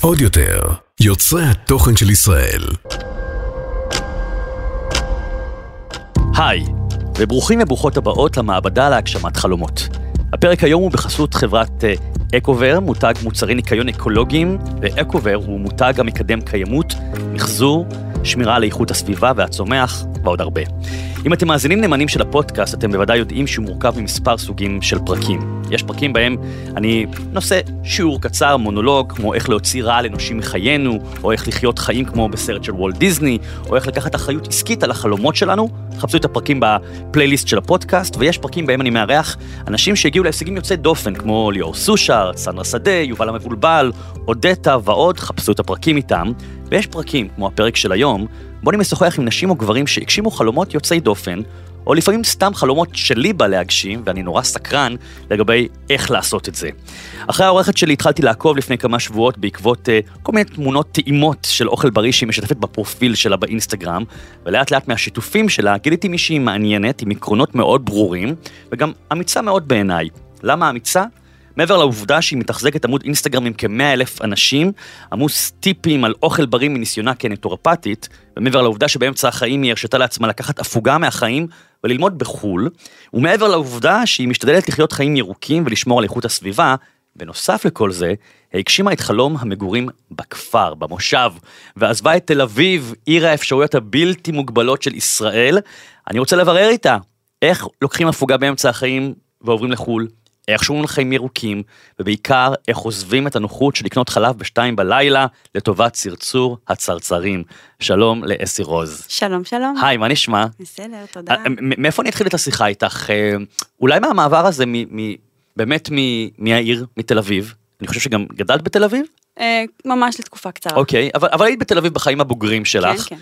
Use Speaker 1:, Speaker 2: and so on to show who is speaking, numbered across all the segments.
Speaker 1: עוד יותר, יוצרי התוכן של ישראל.
Speaker 2: היי, וברוכים וברוכות הבאות למעבדה להגשמת חלומות. הפרק היום הוא בחסות חברת אה, אקובר, מותג מוצרי ניקיון אקולוגיים, ואקובר הוא מותג המקדם קיימות, מחזור, שמירה על איכות הסביבה והצומח, ועוד הרבה. אם אתם מאזינים נאמנים של הפודקאסט, אתם בוודאי יודעים שהוא מורכב ממספר סוגים של פרקים. יש פרקים בהם אני נושא שיעור קצר, מונולוג, כמו איך להוציא רעל אנושי מחיינו, או איך לחיות חיים כמו בסרט של וולט דיסני, או איך לקחת אחריות עסקית על החלומות שלנו. חפשו את הפרקים בפלייליסט של הפודקאסט, ויש פרקים בהם אני מארח אנשים שהגיעו להישגים יוצאי דופן, כמו ליאור סושר, סנדרה שדה, יובל המבולבל, אודטה ועוד, חפשו את הפרקים איתם. ויש פרקים, כמו הפרק של היום, בו אני משוחח עם נשים או גברים שהגשימו חלומות יוצאי דופן, או לפעמים סתם חלומות שלי בא להגשים, ואני נורא סקרן לגבי איך לעשות את זה. אחרי העורכת שלי התחלתי לעקוב לפני כמה שבועות בעקבות uh, כל מיני תמונות טעימות של אוכל בריא שהיא משתפת בפרופיל שלה באינסטגרם, ולאט לאט מהשיתופים שלה גיליתי מישהי מעניינת עם עקרונות מאוד ברורים, וגם אמיצה מאוד בעיניי. למה אמיצה? מעבר לעובדה שהיא מתחזקת עמוד אינסטגרם עם כ-100 אלף אנשים, עמוס טיפים על אוכל בריא מניסיונה כנטורפטית, ומעבר לעובדה שבאמצע החיים היא הרשתה לעצמה לקחת הפוגה מהחיים וללמוד בחו"ל, ומעבר לעובדה שהיא משתדלת לחיות חיים ירוקים ולשמור על איכות הסביבה, בנוסף לכל זה, הגשימה את חלום המגורים בכפר, במושב, ועזבה את תל אביב, עיר האפשרויות הבלתי מוגבלות של ישראל. אני רוצה לברר איתה, איך לוקחים הפוגה באמצע החיים ועוברים לחו"ל? איך שומעים חיים ירוקים, ובעיקר איך עוזבים את הנוחות של לקנות חלב בשתיים בלילה לטובת צרצור הצרצרים. שלום לאסי רוז.
Speaker 3: שלום, שלום.
Speaker 2: היי, מה נשמע?
Speaker 3: בסדר, תודה.
Speaker 2: אה, מאיפה אני אתחיל את השיחה איתך? אה, אולי מהמעבר הזה, באמת מהעיר, מתל אביב. אני חושב שגם גדלת בתל אביב?
Speaker 3: אה, ממש לתקופה קצרה.
Speaker 2: אוקיי, אבל היית בתל אביב בחיים הבוגרים שלך.
Speaker 3: כן, כן.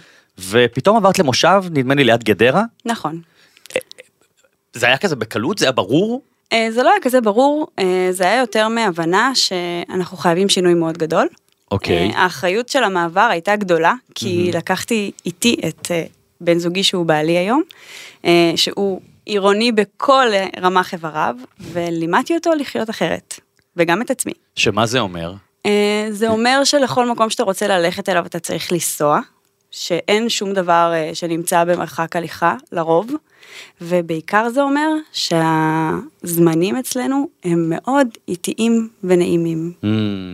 Speaker 2: ופתאום עברת למושב, נדמה לי ליד גדרה.
Speaker 3: נכון.
Speaker 2: זה היה כזה בקלות? זה היה ברור?
Speaker 3: אה, זה לא היה כזה ברור, אה, זה היה יותר מהבנה שאנחנו חייבים שינוי מאוד גדול.
Speaker 2: אוקיי.
Speaker 3: אה, האחריות של המעבר הייתה גדולה, כי לקחתי איתי את בן זוגי שהוא בעלי היום, שהוא עירוני בכל רמ"ח איבריו, ולימדתי אותו לחיות אחרת, וגם את עצמי.
Speaker 2: שמה זה אומר?
Speaker 3: זה אומר שלכל מקום שאתה רוצה ללכת אליו אתה צריך לנסוע, שאין שום דבר שנמצא במרחק הליכה, לרוב. ובעיקר זה אומר שהזמנים אצלנו הם מאוד איטיים ונעימים.
Speaker 2: Mm,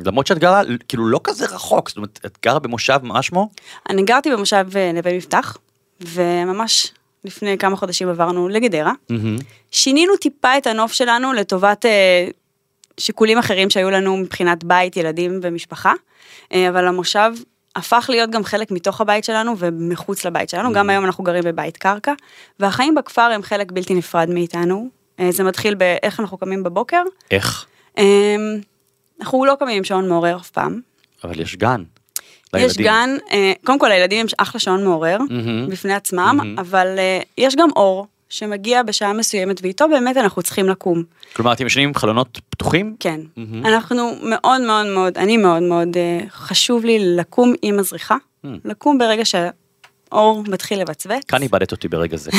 Speaker 2: למרות שאת גרה כאילו לא כזה רחוק, זאת אומרת, את גרה במושב מה שמו?
Speaker 3: אני גרתי במושב אה, נווה מבטח, וממש לפני כמה חודשים עברנו לגדרה. Mm-hmm. שינינו טיפה את הנוף שלנו לטובת אה, שיקולים אחרים שהיו לנו מבחינת בית, ילדים ומשפחה, אה, אבל המושב הפך להיות גם חלק מתוך הבית שלנו ומחוץ לבית שלנו, גם mm. היום אנחנו גרים בבית קרקע, והחיים בכפר הם חלק בלתי נפרד מאיתנו. אה, זה מתחיל באיך אנחנו קמים בבוקר.
Speaker 2: איך?
Speaker 3: אמ, אנחנו לא קמים עם שעון מעורר אף פעם.
Speaker 2: אבל יש גן.
Speaker 3: יש גן, אה, קודם כל הילדים הם אחלה שעון מעורר בפני עצמם, אבל אה, יש גם אור שמגיע בשעה מסוימת ואיתו באמת אנחנו צריכים לקום.
Speaker 2: כלומר אתם ישנים עם חלונות פתוחים?
Speaker 3: כן, mm-hmm. אנחנו מאוד מאוד מאוד, אני מאוד מאוד uh, חשוב לי לקום עם הזריחה, mm. לקום ברגע שהאור מתחיל לבצבץ.
Speaker 2: כאן איבדת אותי ברגע זה.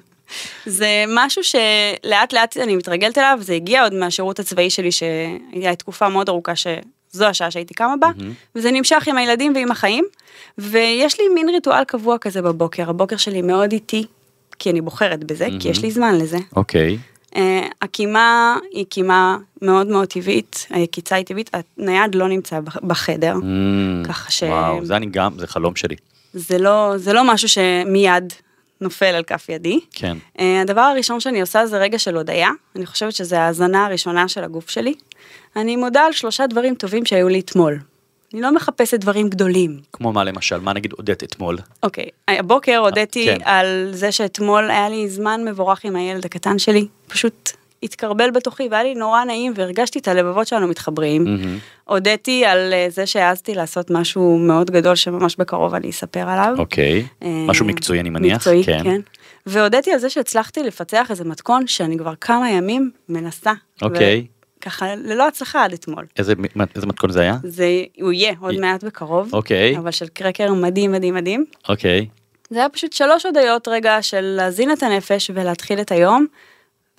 Speaker 3: זה משהו שלאט לאט אני מתרגלת אליו, זה הגיע עוד מהשירות הצבאי שלי שהייתה תקופה מאוד ארוכה שזו השעה שהייתי קמה בה, mm-hmm. וזה נמשך עם הילדים ועם החיים, ויש לי מין ריטואל קבוע כזה בבוקר, הבוקר שלי מאוד איטי, כי אני בוחרת בזה, mm-hmm. כי יש לי זמן לזה.
Speaker 2: אוקיי. Okay.
Speaker 3: אה, uh, הקימה היא קימה מאוד מאוד טבעית, היקיצה היא טבעית, הנייד לא נמצא בחדר, mm, ככה ש...
Speaker 2: וואו, זה אני גם, זה חלום שלי.
Speaker 3: זה לא, זה לא משהו שמיד נופל על כף ידי.
Speaker 2: כן.
Speaker 3: Uh, הדבר הראשון שאני עושה זה רגע של הודיה, אני חושבת שזה ההאזנה הראשונה של הגוף שלי. אני מודה על שלושה דברים טובים שהיו לי אתמול. אני לא מחפשת דברים גדולים.
Speaker 2: כמו מה למשל? מה נגיד הודית אתמול?
Speaker 3: אוקיי, okay. הבוקר הודיתי כן. על זה שאתמול היה לי זמן מבורך עם הילד הקטן שלי, פשוט התקרבל בתוכי והיה לי נורא נעים והרגשתי את הלבבות שלנו מתחברים. הודיתי mm-hmm. על אה, זה שהעזתי לעשות משהו מאוד גדול שממש בקרוב אני אספר עליו.
Speaker 2: אוקיי, okay. אה, משהו מקצועי אני מניח.
Speaker 3: מקצועי, כן. כן. והודיתי על זה שהצלחתי לפצח איזה מתכון שאני כבר כמה ימים מנסה.
Speaker 2: אוקיי. Okay.
Speaker 3: ככה ללא הצלחה עד אתמול.
Speaker 2: איזה, איזה מתכון זה היה?
Speaker 3: זה, הוא יהיה עוד מעט בקרוב.
Speaker 2: אוקיי.
Speaker 3: אבל של קרקר מדהים מדהים מדהים.
Speaker 2: אוקיי.
Speaker 3: זה היה פשוט שלוש הודיות רגע של להזין את הנפש ולהתחיל את היום,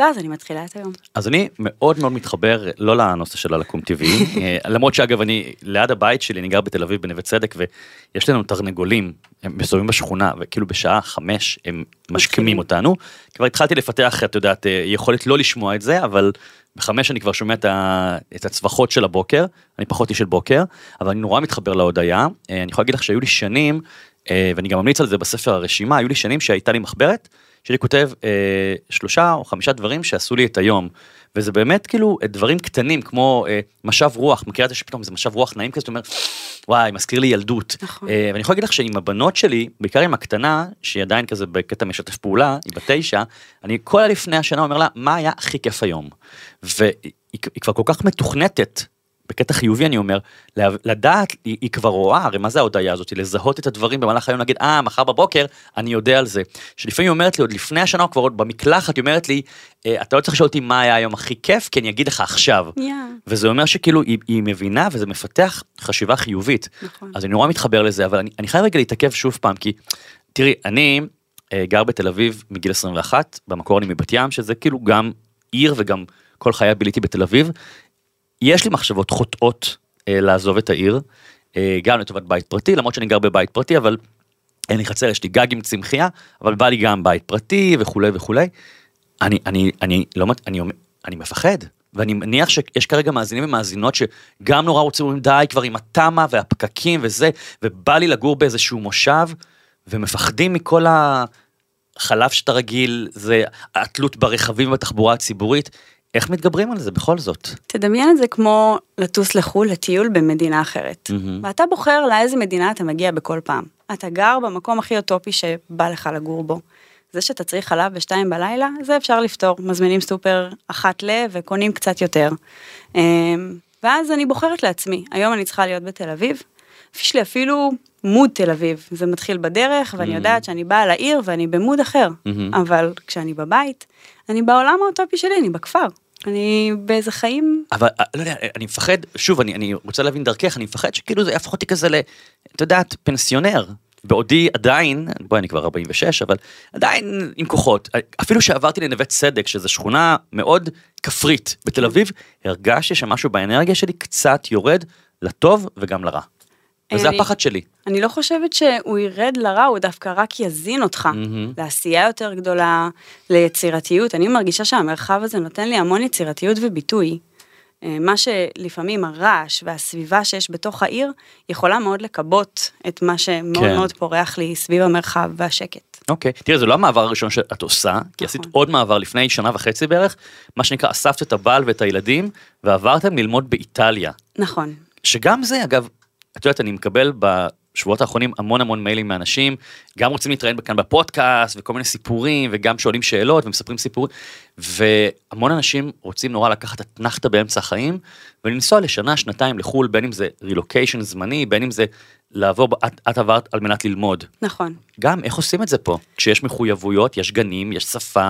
Speaker 3: ואז אני מתחילה את היום.
Speaker 2: אז אני מאוד מאוד מתחבר לא לנושא של הלקום טבעי, אה, למרות שאגב אני ליד הבית שלי, אני גר בתל אביב בנווה צדק ויש לנו תרנגולים, הם מסתובבים בשכונה וכאילו בשעה חמש הם משכימים אותנו. כבר התחלתי לפתח, את יודעת, אה, יכולת לא לשמוע את זה, אבל בחמש אני כבר שומע את, ה, את הצווחות של הבוקר, אני פחות איש של בוקר, אבל אני נורא מתחבר להודיה. אה, אני יכול להגיד לך שהיו לי שנים, ואני גם ממליץ על זה בספר הרשימה, היו לי שנים שהייתה לי מחברת. שלי כותב אה, שלושה או חמישה דברים שעשו לי את היום. וזה באמת כאילו דברים קטנים כמו אה, משב רוח, מכירה את זה שפתאום זה משב רוח נעים כזה, אתה אומר, וואי, מזכיר לי ילדות. נכון. אה, ואני יכול להגיד לך שעם הבנות שלי, בעיקר עם הקטנה, שהיא עדיין כזה בקטע משתף פעולה, היא בתשע, אני כל לפני השנה אומר לה, מה היה הכי כיף היום? והיא כבר כל כך מתוכנתת בקטע חיובי אני אומר, לדעת, היא, היא כבר רואה, הרי מה זה ההודעה הזאת, לזהות את הדברים במהלך היום, להגיד, אה, מחר בבוקר אני יודע על זה. שלפעמים היא אומרת לי, עוד לפני השנה, כבר עוד במקלחת, היא אומרת לי, אה, אתה לא צריך לשאול אותי מה היה היום הכי כיף, כי אני אגיד לך עכשיו. Yeah. וזה אומר שכאילו היא, היא מבינה וזה מפתח חשיבה חיובית. נכון. אז אני נורא מתחבר לזה, אבל אני, אני חייב רגע להתעכב שוב פעם, כי תראי, אני אה, גר בתל אביב מגיל 21, במקור אני מבת ים, שזה כאילו גם עיר וגם כל חיי ביליתי בתל אביב. יש לי מחשבות חוטאות אה, לעזוב את העיר, אה, גם לטובת בית פרטי, למרות שאני גר בבית פרטי, אבל אין לי חצר, יש לי גג עם צמחייה, אבל בא לי גם בית פרטי וכולי וכולי. אני, אני, אני, לא, אני, אני מפחד, ואני מניח שיש כרגע מאזינים ומאזינות שגם נורא רוצים, אומרים די כבר עם התמה והפקקים וזה, ובא לי לגור באיזשהו מושב, ומפחדים מכל החלב שאתה רגיל, זה התלות ברכבים ובתחבורה הציבורית. איך מתגברים על זה בכל זאת?
Speaker 3: תדמיין את זה כמו לטוס לחו"ל לטיול במדינה אחרת. Mm-hmm. ואתה בוחר לאיזה מדינה אתה מגיע בכל פעם. אתה גר במקום הכי אוטופי שבא לך לגור בו. זה שאתה צריך חלב בשתיים בלילה, זה אפשר לפתור. מזמינים סופר אחת ל וקונים קצת יותר. אמ, ואז אני בוחרת לעצמי, היום אני צריכה להיות בתל אביב. יש לי אפילו מוד תל אביב, זה מתחיל בדרך ואני mm-hmm. יודעת שאני באה לעיר ואני במוד אחר, mm-hmm. אבל כשאני בבית, אני בעולם האוטופי שלי, אני בכפר. אני באיזה חיים...
Speaker 2: אבל אה, לא יודע, אני מפחד, שוב, אני, אני רוצה להבין דרכך, אני מפחד שכאילו זה יהפוך אותי כזה ל... את יודעת, פנסיונר. בעודי עדיין, בואי אני כבר 46, אבל עדיין עם כוחות. אפילו שעברתי לנווה צדק, שזו שכונה מאוד כפרית בתל אביב, הרגשתי שמשהו באנרגיה שלי קצת יורד לטוב וגם לרע. וזה אני, הפחד שלי.
Speaker 3: אני לא חושבת שהוא ירד לרע, הוא דווקא רק יזין אותך mm-hmm. לעשייה יותר גדולה, ליצירתיות. אני מרגישה שהמרחב הזה נותן לי המון יצירתיות וביטוי. אה, מה שלפעמים הרעש והסביבה שיש בתוך העיר, יכולה מאוד לכבות את מה שמאוד כן. מאוד פורח לי סביב המרחב והשקט.
Speaker 2: אוקיי, okay. תראה, זה לא המעבר הראשון שאת עושה, נכון. כי עשית עוד מעבר לפני שנה וחצי בערך, מה שנקרא, אספת את הבעל ואת הילדים, ועברתם ללמוד באיטליה.
Speaker 3: נכון.
Speaker 2: שגם זה, אגב, את יודעת, אני מקבל בשבועות האחרונים המון המון מיילים מאנשים, גם רוצים להתראיין כאן בפודקאסט וכל מיני סיפורים, וגם שואלים שאלות ומספרים סיפורים, והמון אנשים רוצים נורא לקחת אתנחתא באמצע החיים, ולנסוע לשנה, שנתיים לחו"ל, בין אם זה רילוקיישן זמני, בין אם זה לעבור, את, את עברת על מנת ללמוד.
Speaker 3: נכון.
Speaker 2: גם, איך עושים את זה פה? כשיש מחויבויות, יש גנים, יש שפה,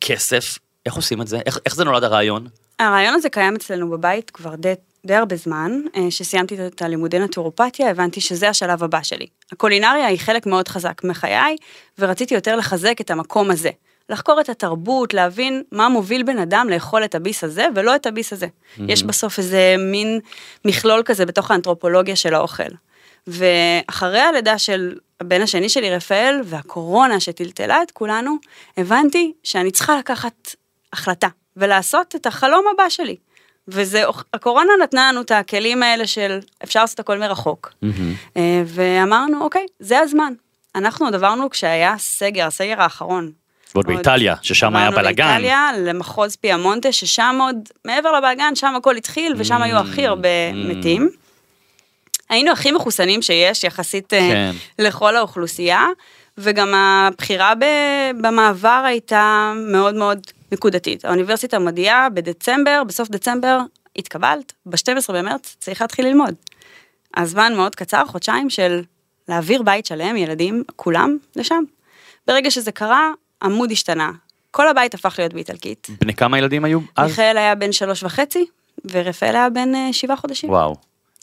Speaker 2: כסף, איך עושים את זה? איך, איך זה נולד הרעיון?
Speaker 3: הרעיון הזה קיים אצלנו בבית כבר די די הרבה זמן, אה, שסיימתי את הלימודי נטורופתיה, הבנתי שזה השלב הבא שלי. הקולינריה היא חלק מאוד חזק מחיי, ורציתי יותר לחזק את המקום הזה. לחקור את התרבות, להבין מה מוביל בן אדם לאכול את הביס הזה ולא את הביס הזה. Mm-hmm. יש בסוף איזה מין מכלול כזה בתוך האנתרופולוגיה של האוכל. ואחרי הלידה של הבן השני שלי רפאל והקורונה שטלטלה את כולנו, הבנתי שאני צריכה לקחת החלטה ולעשות את החלום הבא שלי. וזה, הקורונה נתנה לנו את הכלים האלה של אפשר לעשות הכל מרחוק. Mm-hmm. ואמרנו, אוקיי, זה הזמן. אנחנו עוד עברנו כשהיה סגר, הסגר האחרון.
Speaker 2: ועוד באיטליה, ששם היה בלאגן. עברנו
Speaker 3: באיטליה, למחוז פיאמונטה, ששם עוד, מעבר לבלאגן, שם הכל התחיל, ושם היו הכי הרבה mm-hmm. מתים. היינו הכי מחוסנים שיש, יחסית אה, כן. לכל האוכלוסייה, וגם הבחירה במעבר הייתה מאוד מאוד נקודתית. האוניברסיטה מודיעה בדצמבר, בסוף דצמבר, התקבלת, ב-12 במרץ צריך להתחיל ללמוד. הזמן מאוד קצר, חודשיים של להעביר בית שלם, ילדים, כולם, לשם. ברגע שזה קרה, עמוד השתנה. כל הבית הפך להיות באיטלקית.
Speaker 2: בני כמה ילדים היו אז?
Speaker 3: מיכאל היה בן שלוש וחצי, ורפאל היה בן אה, שבעה חודשים.
Speaker 2: וואו.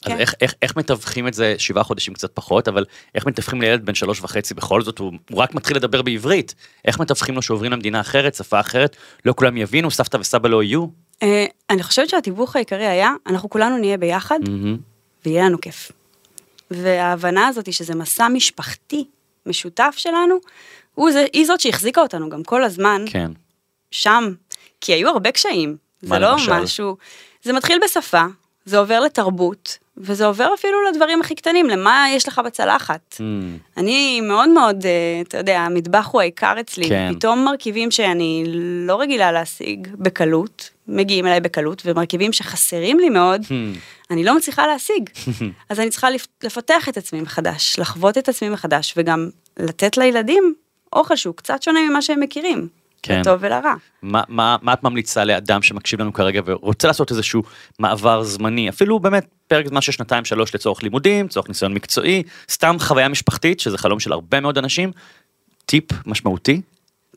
Speaker 2: אז
Speaker 3: כן.
Speaker 2: איך, איך, איך מתווכים את זה, שבעה חודשים קצת פחות, אבל איך מתווכים לילד בן שלוש וחצי בכל זאת, הוא, הוא רק מתחיל לדבר בעברית. איך מתווכים לו שעוברים למדינה אחרת, שפה אחרת, לא כולם יבינו, סבתא וסבא לא יהיו?
Speaker 3: אה, אני חושבת שהתיווך העיקרי היה, אנחנו כולנו נהיה ביחד,
Speaker 2: מהמם.
Speaker 3: ויהיה לנו כיף. וההבנה הזאת שזה מסע משפחתי משותף שלנו, הוא זה, היא זאת שהחזיקה אותנו גם כל הזמן
Speaker 2: כן.
Speaker 3: שם, כי היו הרבה קשיים. זה לא
Speaker 2: למשל?
Speaker 3: משהו, זה מתחיל בשפה, זה עובר לתרבות, וזה עובר אפילו לדברים הכי קטנים, למה יש לך בצלחת.
Speaker 2: מהמם.
Speaker 3: אני מאוד מאוד, אה, אתה יודע, המטבח הוא העיקר אצלי.
Speaker 2: כן.
Speaker 3: פתאום מרכיבים שאני לא רגילה להשיג בקלות, מגיעים אליי בקלות, ומרכיבים שחסרים לי מאוד,
Speaker 2: Hmm.
Speaker 3: אני לא מצליחה להשיג. אז אני צריכה לפ- לפתח את עצמי מחדש, לחוות את עצמי מחדש, וגם לתת לילדים אוכל שהוא קצת שונה ממה שהם מכירים.
Speaker 2: כן.
Speaker 3: לטוב ולרע.
Speaker 2: מה, מה, מה את ממליצה לאדם שמקשיב לנו כרגע ורוצה לעשות איזשהו מעבר זמני, אפילו באמת פרק זמן של שנתיים שלוש לצורך לימודים, לצורך ניסיון מקצועי, סתם חוויה משפחתית, שזה חלום של הרבה מאוד אנשים, טיפ משמעותי.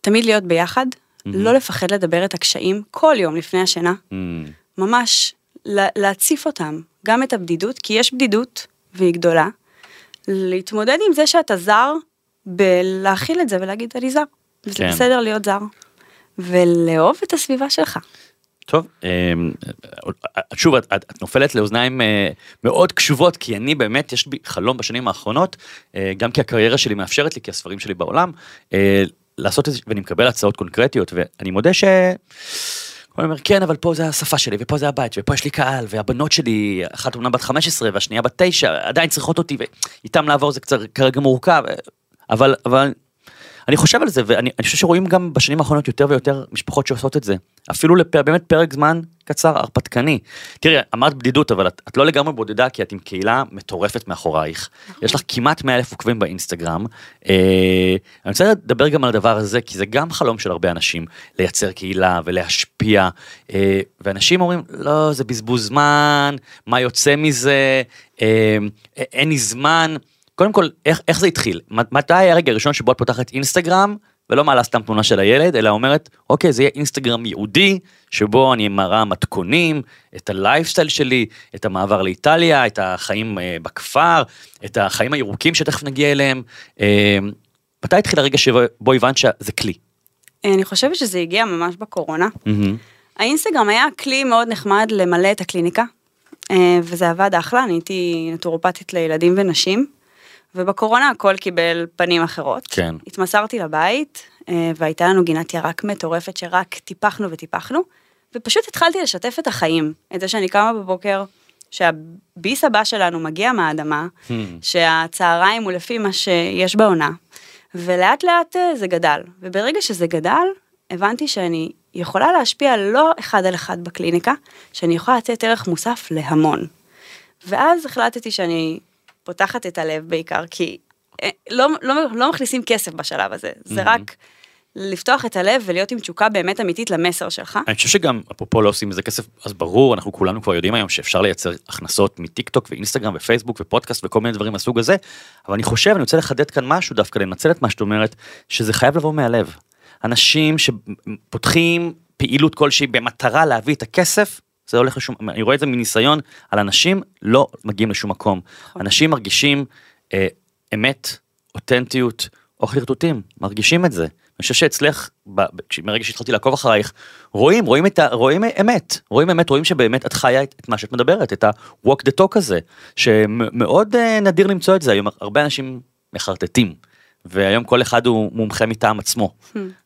Speaker 3: תמיד להיות ביחד, לא לפחד לדבר את הקשיים כל יום לפני השינה,
Speaker 2: Hmm.
Speaker 3: ממש לה- להציף אותם, גם את הבדידות, כי יש בדידות, והיא גדולה, להתמודד עם זה שאתה זר, בלהכיל את זה ולהגיד אני זר, וזה
Speaker 2: כן.
Speaker 3: בסדר להיות זר, ולאהוב את הסביבה שלך.
Speaker 2: טוב, אמ, שוב, את, את, את נופלת לאוזניים אה, מאוד קשובות, כי אני באמת, יש בי חלום בשנים האחרונות, אה, גם כי הקריירה שלי מאפשרת לי, כי הספרים שלי בעולם, אה, לעשות את זה, ואני מקבל הצעות קונקרטיות, ואני מודה ש... הוא אומר, כן, אבל פה זה השפה שלי, ופה זה הבית, ופה יש לי קהל, והבנות שלי, אחת אומנם בת 15 והשנייה בת 9, עדיין צריכות אותי, ואיתם לעבור זה קצת כרגע מורכב, אבל, אבל אני חושב על זה, ואני אני חושב שרואים גם בשנים האחרונות יותר ויותר משפחות שעושות את זה. אפילו לפ... באמת פרק זמן קצר, הרפתקני. תראי, אמרת בדידות, אבל את, את לא לגמרי בודדה, כי את עם קהילה מטורפת מאחורייך. יש לך כמעט 100 אלף עוקבים באינסטגרם. אה, אני רוצה לדבר גם על הדבר הזה, כי זה גם חלום של הרבה אנשים, לייצר קהילה ולהשפיע. אה, ואנשים אומרים, לא, זה בזבוז זמן, מה יוצא מזה, אה, אין לי זמן. קודם כל, איך, איך זה התחיל? מת- מתי היה הרגע הראשון שבו את פותחת אינסטגרם, ולא מעלה סתם תמונה של הילד, אלא אומרת, אוקיי, זה יהיה אינסטגרם ייעודי, שבו אני מראה מתכונים, את הלייפסטייל שלי, את המעבר לאיטליה, את החיים אה, בכפר, את החיים הירוקים שתכף נגיע אליהם. אה, מתי התחיל הרגע שבו הבנת שזה כלי?
Speaker 3: אני חושבת שזה הגיע ממש בקורונה.
Speaker 2: מהמם.
Speaker 3: האינסטגרם היה כלי מאוד נחמד למלא את הקליניקה, אה, וזה עבד אחלה, אני הייתי נטורופטית לילדים ונשים, ובקורונה הכל קיבל פנים אחרות.
Speaker 2: כן.
Speaker 3: התמסרתי לבית, אה, והייתה לנו גינת ירק מטורפת שרק טיפחנו וטיפחנו, ופשוט התחלתי לשתף את החיים, את זה שאני קמה בבוקר, שהביס הבא שלנו מגיע מהאדמה,
Speaker 2: Hmm.
Speaker 3: שהצהריים הוא לפי מה שיש בעונה, ולאט לאט אה, זה גדל, וברגע שזה גדל, הבנתי שאני יכולה להשפיע לא אחד על אחד בקליניקה, שאני יכולה לתת ערך מוסף להמון. ואז החלטתי שאני פותחת את הלב בעיקר, כי אה, לא, לא, לא מכניסים כסף בשלב הזה, זה רק לפתוח את הלב ולהיות עם תשוקה באמת אמיתית למסר שלך.
Speaker 2: אני חושב שגם, אפרופו לא עושים מזה כסף, אז ברור, אנחנו כולנו כבר יודעים היום שאפשר לייצר הכנסות מטיק טוק ואינסטגרם ופייסבוק ופודקאסט וכל מיני דברים מהסוג הזה, אבל אני חושב, אני רוצה לחדד כאן משהו דווקא, לנצל את מה שאת אומרת, שזה חייב לבוא מהלב. אנשים שפותחים פעילות כלשהי במטרה להביא את הכסף, זה הולך לשום, אני רואה את זה מניסיון על אנשים לא מגיעים לשום מקום.
Speaker 3: נכון.
Speaker 2: אנשים מרגישים אה, אמת, אותנטיות, או חרטוטים, מרגישים את זה. אני חושב שאצלך, מרגע שהתחלתי לעקוב אחרייך, רואים, רואים את ה... רואים אמת, רואים אמת, רואים שבאמת את חיה את, את מה שאת מדברת, את ה-walk the talk הזה, שמאוד uh, נדיר למצוא את זה, היום הרבה אנשים מחרטטים, והיום כל אחד הוא מומחה מטעם עצמו,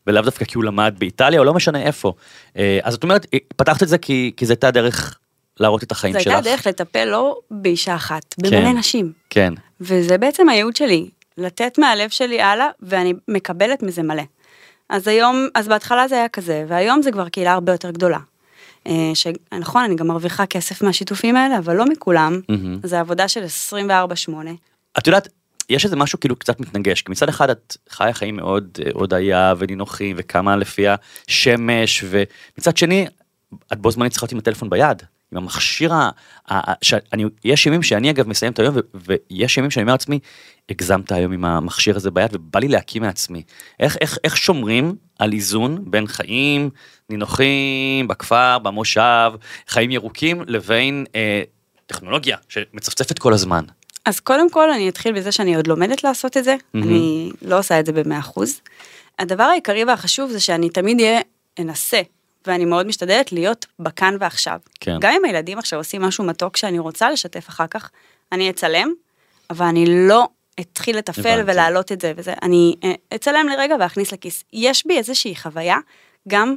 Speaker 2: ולאו דווקא כי הוא למד באיטליה או לא משנה איפה. אה, אז את אומרת, אה, פתחת את זה כי, כי זה הייתה דרך להראות את החיים
Speaker 3: זו
Speaker 2: שלך.
Speaker 3: הייתה דרך לטפל לא באישה אחת,
Speaker 2: כן.
Speaker 3: במלא נשים.
Speaker 2: כן,
Speaker 3: וזה בעצם הייעוד שלי, לתת מהלב שלי הלאה, ואני מקבלת מזה מלא. אז היום, אז בהתחלה זה היה כזה, והיום זה כבר קהילה הרבה יותר גדולה. אה, שנכון, אני גם מרוויחה כסף מהשיתופים האלה, אבל לא מכולם.
Speaker 2: מהמם.
Speaker 3: זה עבודה של 24/8.
Speaker 2: את יודעת, יש איזה משהו כאילו קצת מתנגש, כי מצד אחד את חיה חיים מאוד אה, הודיה ונינוחים וכמה לפי השמש, ומצד שני, את בו זמנית צריכה להיות עם הטלפון ביד, עם המכשיר, ה... יש ימים שאני אגב מסיים את היום. ויש ימים שאני אומר לעצמי, הגזמת היום עם המכשיר הזה ביד, ובא לי להקים מעצמי. איך, איך, איך שומרים על איזון בין חיים נינוחים, בכפר, במושב, חיים ירוקים, לבין אה, טכנולוגיה שמצפצפת כל הזמן.
Speaker 3: אז קודם כל אני אתחיל בזה שאני עוד לומדת לעשות את זה, אני לא עושה את זה במאה אחוז. הדבר העיקרי והחשוב זה שאני תמיד אהיה, אנסה, ואני מאוד משתדלת להיות בכאן ועכשיו.
Speaker 2: כן.
Speaker 3: גם אם הילדים עכשיו עושים משהו מתוק שאני רוצה לשתף אחר כך, אני אצלם, אבל אני לא אתחיל לתפעל
Speaker 2: הבנתי.
Speaker 3: ולהעלות את זה וזה, אני אה, אצלם לרגע ואכניס לכיס. יש בי איזושהי חוויה גם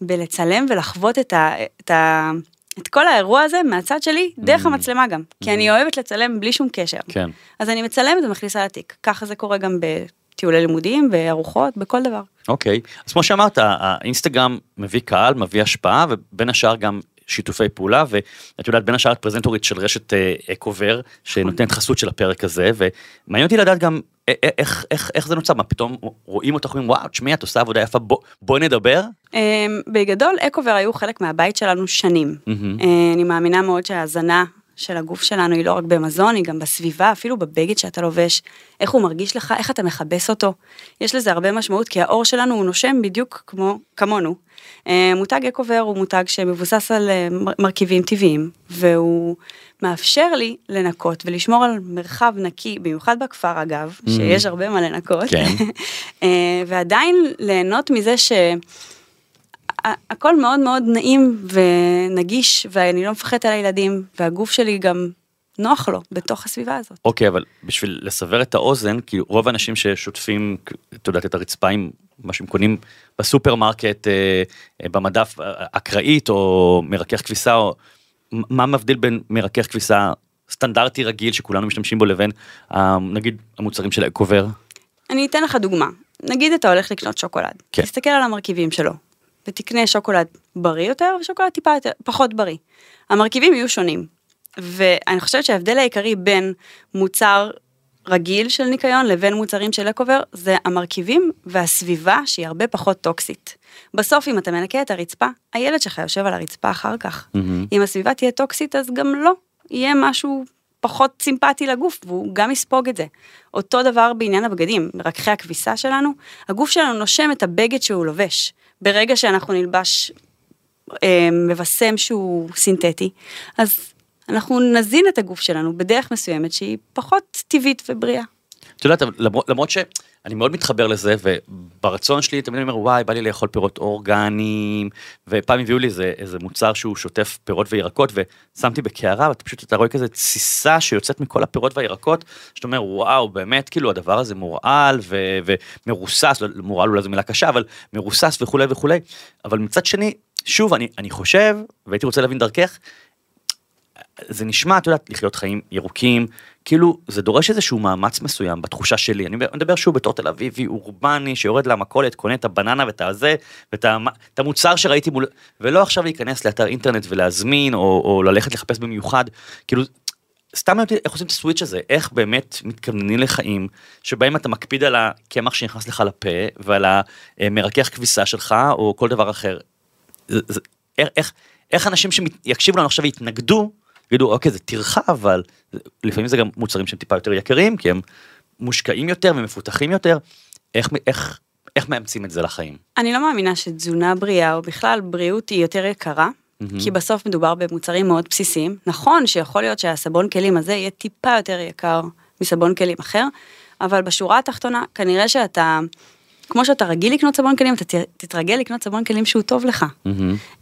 Speaker 3: בלצלם ולחוות את, ה, את, ה, את כל האירוע הזה מהצד שלי, דרך המצלמה גם, כי אני אוהבת לצלם בלי שום קשר.
Speaker 2: כן.
Speaker 3: אז אני מצלמת ומכניסה לתיק, ככה זה קורה גם בטיולי לימודים, בארוחות, בכל דבר.
Speaker 2: אוקיי, אז כמו שאמרת, האינסטגרם מביא קהל, מביא השפעה, ובין השאר גם שיתופי פעולה, ואת יודעת, בין השאר את פרזנטורית של רשת אה, אקובר, שנותנת חסות של הפרק הזה, ומעניין אותי לדעת גם איך, איך, איך זה נוצר, מה פתאום רואים אותך ואומרים, וואו, תשמעי, את עושה עבודה יפה, בוא, בואי נדבר.
Speaker 3: אמ, בגדול, אקובר היו חלק מהבית שלנו שנים. אה, אני מאמינה מאוד שההזנה של הגוף שלנו היא לא רק במזון, היא גם בסביבה, אפילו בבגד שאתה לובש, איך הוא מרגיש לך, איך אתה מכבס אותו. יש לזה הרבה משמעות, כי העור שלנו הוא נושם בדיוק כמו, כמונו. אה, מותג אקובר הוא מותג שמבוסס על אה, מר- מרכיבים טבעיים, והוא מאפשר לי לנקות ולשמור על מרחב נקי, במיוחד בכפר אגב, שיש הרבה מה לנקות.
Speaker 2: כן.
Speaker 3: אה, ועדיין ליהנות מזה ש... הכל מאוד מאוד נעים ונגיש, ואני לא מפחדת על הילדים, והגוף שלי גם נוח לו בתוך הסביבה הזאת.
Speaker 2: אוקיי, אבל בשביל לסבר את האוזן, כאילו רוב האנשים ששוטפים, את יודעת, את הרצפה עם מה שהם קונים בסופרמרקט, אה, אה, במדף אקראית או מרכך כביסה, או מה מבדיל בין מרכך כביסה סטנדרטי רגיל שכולנו משתמשים בו לבין אה, נגיד המוצרים של אקובר?
Speaker 3: אני אתן לך דוגמה. נגיד אתה הולך לקנות שוקולד,
Speaker 2: כן.
Speaker 3: תסתכל על המרכיבים שלו, ותקנה שוקולד בריא יותר ושוקולד טיפה יותר, פחות בריא. המרכיבים יהיו שונים, ואני חושבת שההבדל העיקרי בין מוצר רגיל של ניקיון לבין מוצרים של אקובר זה המרכיבים והסביבה שהיא הרבה פחות טוקסית. בסוף אם אתה מנקה את הרצפה, הילד שלך יושב על הרצפה אחר כך.
Speaker 2: מהמם.
Speaker 3: אם הסביבה תהיה טוקסית אז גם לא, יהיה משהו פחות סימפטי לגוף והוא גם יספוג את זה. אותו דבר בעניין הבגדים, מרככי הכביסה שלנו, הגוף שלנו נושם את הבגד שהוא לובש. ברגע שאנחנו נלבש אה, מבשם שהוא סינתטי, אז אנחנו נזין את הגוף שלנו בדרך מסוימת שהיא פחות טבעית ובריאה.
Speaker 2: את יודעת, למרות, למרות שאני מאוד מתחבר לזה, וברצון שלי תמיד אני אומר, וואי, בא לי לאכול פירות אורגניים, ופעם הביאו לי איזה, איזה מוצר שהוא שוטף פירות וירקות, ושמתי בקערה, ואתה פשוט, אתה רואה כזה תסיסה שיוצאת מכל הפירות והירקות, שאתה אומר, וואו, באמת, כאילו, הדבר הזה מורעל ו- ומרוסס, לא, מורעל אולי זו מילה קשה, אבל מרוסס וכולי וכולי, אבל מצד שני, שוב, אני, אני חושב, והייתי רוצה להבין דרכך, זה נשמע, את יודעת, לחיות חיים ירוקים, כאילו זה דורש איזשהו מאמץ מסוים בתחושה שלי. אני מדבר שוב בתור תל אביבי אורבני שיורד למכולת, קונה את הבננה ואת הזה, ואת המוצר שראיתי מול... ולא עכשיו להיכנס לאתר אינטרנט ולהזמין, או, או ללכת לחפש במיוחד. כאילו, סתם אותי איך עושים את הסוויץ' הזה, איך באמת מתכווננים לחיים שבהם אתה מקפיד על הקמח שנכנס לך לפה ועל המרכך כביסה שלך או כל דבר אחר. זה- זה- איך, איך, איך אנשים שיקשיבו לנו עכשיו ויתנגדו, יגידו אוקיי זה טרחה אבל לפעמים זה גם מוצרים שהם טיפה יותר יקרים כי הם מושקעים יותר ומפותחים יותר, איך, איך, איך מאמצים את זה לחיים?
Speaker 3: אני לא מאמינה שתזונה בריאה או בכלל בריאות היא יותר יקרה, כי בסוף מדובר במוצרים מאוד בסיסיים. נכון שיכול להיות שהסבון כלים הזה יהיה טיפה יותר יקר מסבון כלים אחר, אבל בשורה התחתונה כנראה שאתה, כמו שאתה רגיל לקנות סבון כלים, אתה תתרגל לקנות סבון כלים שהוא טוב לך.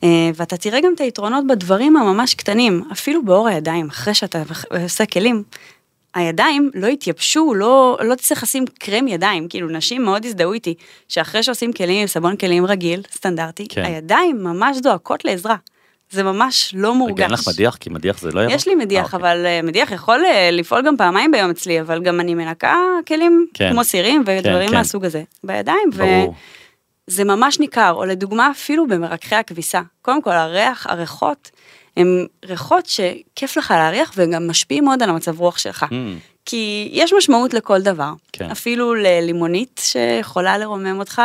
Speaker 3: אה, ואתה תראה גם את היתרונות בדברים הממש קטנים, אפילו באור הידיים, אחרי שאתה עושה כלים. הידיים לא יתייבשו, לא, לא תצטרך לשים קרם ידיים, כאילו נשים מאוד הזדהו איתי, שאחרי שעושים כלים עם סבון כלים רגיל, סטנדרטי,
Speaker 2: כן.
Speaker 3: הידיים ממש זועקות לעזרה. זה ממש לא מורגש.
Speaker 2: אין לך מדיח? כי מדיח זה לא יבוא?
Speaker 3: יש לי מדיח,
Speaker 2: אה, אוקיי.
Speaker 3: אבל אה, מדיח יכול אה, לפעול גם פעמיים ביום אצלי, אבל גם אני מנקה כלים
Speaker 2: כן.
Speaker 3: כמו סירים ודברים
Speaker 2: כן.
Speaker 3: מהסוג הזה, בידיים,
Speaker 2: ברור.
Speaker 3: וזה ממש ניכר, או לדוגמה אפילו במרככי הכביסה. קודם כל, הריח, הריחות, הם ריחות שכיף לך להריח וגם משפיעים מאוד על המצב רוח שלך.
Speaker 2: Mm,
Speaker 3: כי יש משמעות לכל דבר,
Speaker 2: כן.
Speaker 3: אפילו ללימונית שיכולה לרומם אותך,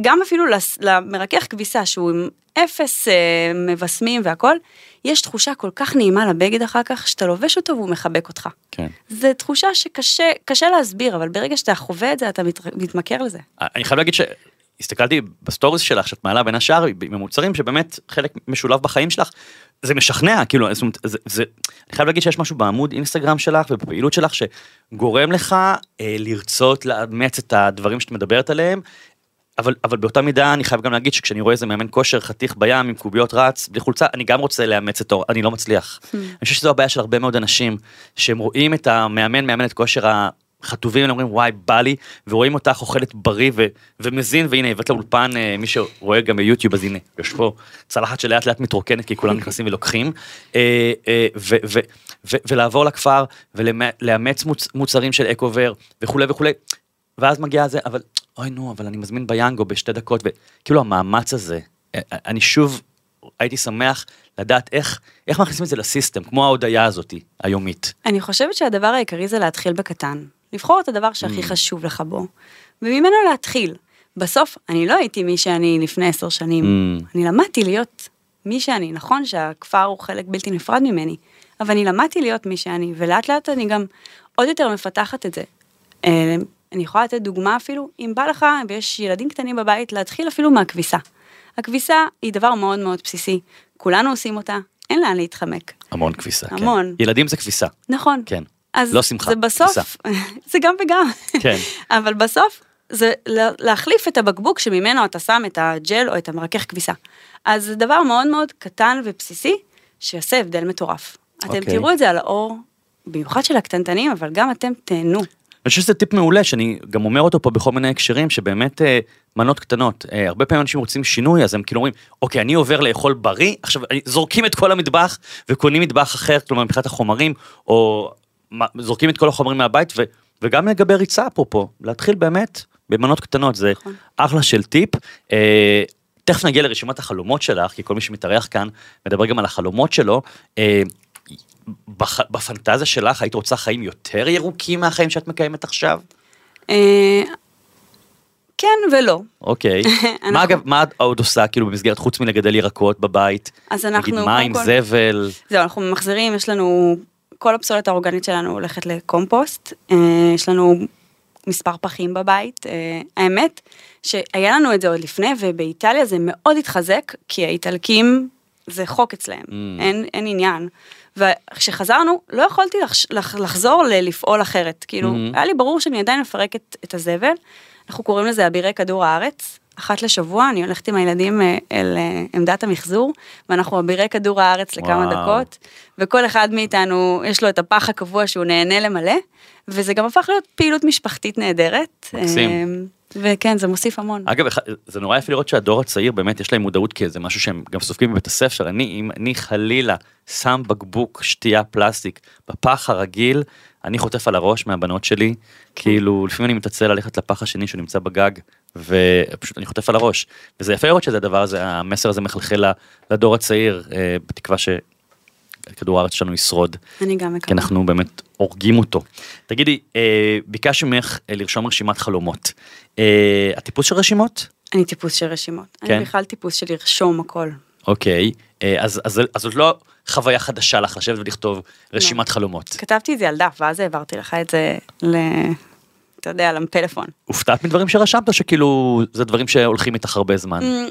Speaker 3: וגם אפילו למרכך כביסה שהוא עם אפס אה, מבשמים והכל, יש תחושה כל כך נעימה לבגד אחר כך, שאתה לובש אותו והוא מחבק אותך.
Speaker 2: כן.
Speaker 3: זו תחושה שקשה קשה להסביר, אבל ברגע שאתה חווה את זה, אתה מת, מתמכר לזה.
Speaker 2: אני חייב להגיד שהסתכלתי ב stories שלך שאת מעלה בין השאר עם המוצרים שבאמת חלק משולב בחיים שלך. זה משכנע, כאילו, זאת אומרת, זה, זה, אני חייב להגיד שיש משהו בעמוד אינסטגרם שלך ובפעילות שלך שגורם לך אה, לרצות לאמץ את הדברים שאת מדברת עליהם, אבל, אבל באותה מידה אני חייב גם להגיד שכשאני רואה איזה מאמן כושר חתיך בים עם קוביות רץ בלי חולצה, אני גם רוצה לאמץ את אור, אני לא מצליח.
Speaker 3: Hmm.
Speaker 2: אני חושב שזו הבעיה של הרבה מאוד אנשים, שהם רואים את המאמן, מאמנת כושר החטובים, אומרים וואי בא לי, ורואים אותך אוכלת בריא ו, ומזין, והנה הבאת לאולפן, אה, מי שרואה גם ביוטיוב, אז הנה, יש פה צלחת שלאט לאט מתרוקנת, כי כולם נכנסים ולוקחים, אה, אה, ו, ו, ו, ולעבור לכפר, ולאמץ מוצ, מוצרים של אקובר, וכולי וכולי, ואז מגיע זה, אבל אוי נו, אבל אני מזמין ביאנגו בשתי דקות, וכאילו המאמץ הזה, אה, אני שוב הייתי שמח לדעת איך, איך מכניסים את זה לסיסטם, כמו ההודיה הזאתי, היומית.
Speaker 3: אני חושבת שהדבר העיקרי זה להתחיל בקטן. לבחור את הדבר שהכי
Speaker 2: Mm.
Speaker 3: חשוב לך בו, וממנו להתחיל. בסוף, אני לא הייתי מי שאני לפני עשר שנים.
Speaker 2: Mm.
Speaker 3: אני למדתי להיות מי שאני. נכון שהכפר הוא חלק בלתי נפרד ממני, אבל אני למדתי להיות מי שאני, ולאט לאט אני גם עוד יותר מפתחת את זה. אני יכולה לתת דוגמה אפילו, אם בא לך ויש ילדים קטנים בבית, להתחיל אפילו מהכביסה. הכביסה היא דבר מאוד מאוד בסיסי, כולנו עושים אותה, אין לאן להתחמק.
Speaker 2: המון כביסה,
Speaker 3: המון.
Speaker 2: כן. ילדים זה כביסה,
Speaker 3: נכון.
Speaker 2: כן.
Speaker 3: אז
Speaker 2: לא שמחה,
Speaker 3: זה בסוף, זה גם וגם.
Speaker 2: כן.
Speaker 3: אבל בסוף זה לה- להחליף את הבקבוק שממנו אתה שם את הג'ל או את המרכך כביסה. אז זה דבר מאוד מאוד קטן ובסיסי, שיעשה הבדל מטורף. אתם
Speaker 2: אוקיי.
Speaker 3: תראו את זה על האור, במיוחד של הקטנטנים, אבל גם אתם תהנו.
Speaker 2: אני חושב שזה טיפ מעולה, שאני גם אומר אותו פה בכל מיני הקשרים, שבאמת אה, מנות קטנות. אה, הרבה פעמים אנשים רוצים שינוי, אז הם כאילו אומרים, אוקיי, אני עובר לאכול בריא, עכשיו זורקים את כל המטבח וקונים מטבח אחר, כלומר מבחינת החומרים, או מה- זורקים את כל החומרים מהבית, ו, וגם לגבי ריצה אפרופו, להתחיל באמת במנות קטנות, זה
Speaker 3: נכון.
Speaker 2: אחלה של טיפ. אה, תכף נגיע לרשימת החלומות שלך, כי כל מי שמתארח כאן מדבר גם על החלומות שלו. בח, בפנטזיה שלך היית רוצה חיים יותר ירוקים מהחיים שאת מקיימת עכשיו?
Speaker 3: אה, כן ולא.
Speaker 2: אוקיי.
Speaker 3: אנחנו-
Speaker 2: מה אגב, מה את עוד עושה כאילו במסגרת חוץ מלגדל ירקות בבית?
Speaker 3: אז אנחנו,
Speaker 2: נגיד מים,
Speaker 3: כל-
Speaker 2: זבל.
Speaker 3: זהו, אנחנו ממחזרים, יש לנו, כל הפסולת האורגנית שלנו הולכת לקומפוסט, אה, יש לנו מספר פחים בבית. אה, האמת שהיה לנו את זה עוד לפני, ובאיטליה זה מאוד התחזק, כי האיטלקים זה חוק אצלהם,
Speaker 2: Mm.
Speaker 3: אין, אין עניין. וכשחזרנו, לא יכולתי לחש, לח, לחזור ללפעול אחרת. כאילו,
Speaker 2: Mhm.
Speaker 3: היה לי ברור שאני עדיין מפרק את, את הזבל. אנחנו קוראים לזה אבירי כדור הארץ. אחת לשבוע אני הולכת עם הילדים אה, אל אה, עמדת המחזור, ואנחנו אבירי כדור הארץ לכמה
Speaker 2: וואו.
Speaker 3: דקות, וכל אחד מאיתנו יש לו את הפח הקבוע שהוא נהנה למלא, וזה גם הפך להיות פעילות משפחתית נהדרת.
Speaker 2: מקסים.
Speaker 3: אה, וכן, זה מוסיף המון.
Speaker 2: אגב, זה נורא יפה לראות שהדור הצעיר באמת יש להם מודעות כי זה משהו שהם גם סופגים בבית הספר. אני, אם אני חלילה שם בקבוק שתייה פלסטיק בפח הרגיל, אני חוטף על הראש מהבנות שלי, כאילו לפעמים אני מתעצל ללכת לפח השני שנמצא בגג, ופשוט אני חוטף על הראש. וזה יפה לראות שזה הדבר הזה, המסר הזה מחלחל לדור הצעיר, אה, בתקווה שכדור הארץ שלנו ישרוד.
Speaker 3: אני גם
Speaker 2: כי
Speaker 3: מקווה.
Speaker 2: אנחנו באמת הורגים אותו. תגידי, אה, ביקשתי ממך אה, לרשום רשימת חלומות. אה, את טיפוס של רשימות?
Speaker 3: אני טיפוס של רשימות.
Speaker 2: כן?
Speaker 3: אני בכלל טיפוס של לרשום הכל.
Speaker 2: אוקיי, אז, אז, אז זאת לא חוויה חדשה לך לשבת ולכתוב רשימת חלומות.
Speaker 3: כתבתי את זה על דף, ואז העברתי לך את זה ל... אתה יודע, לפלאפון.
Speaker 2: הופתעת מדברים שרשמת, שכאילו זה דברים שהולכים איתך הרבה זמן?
Speaker 3: אמ,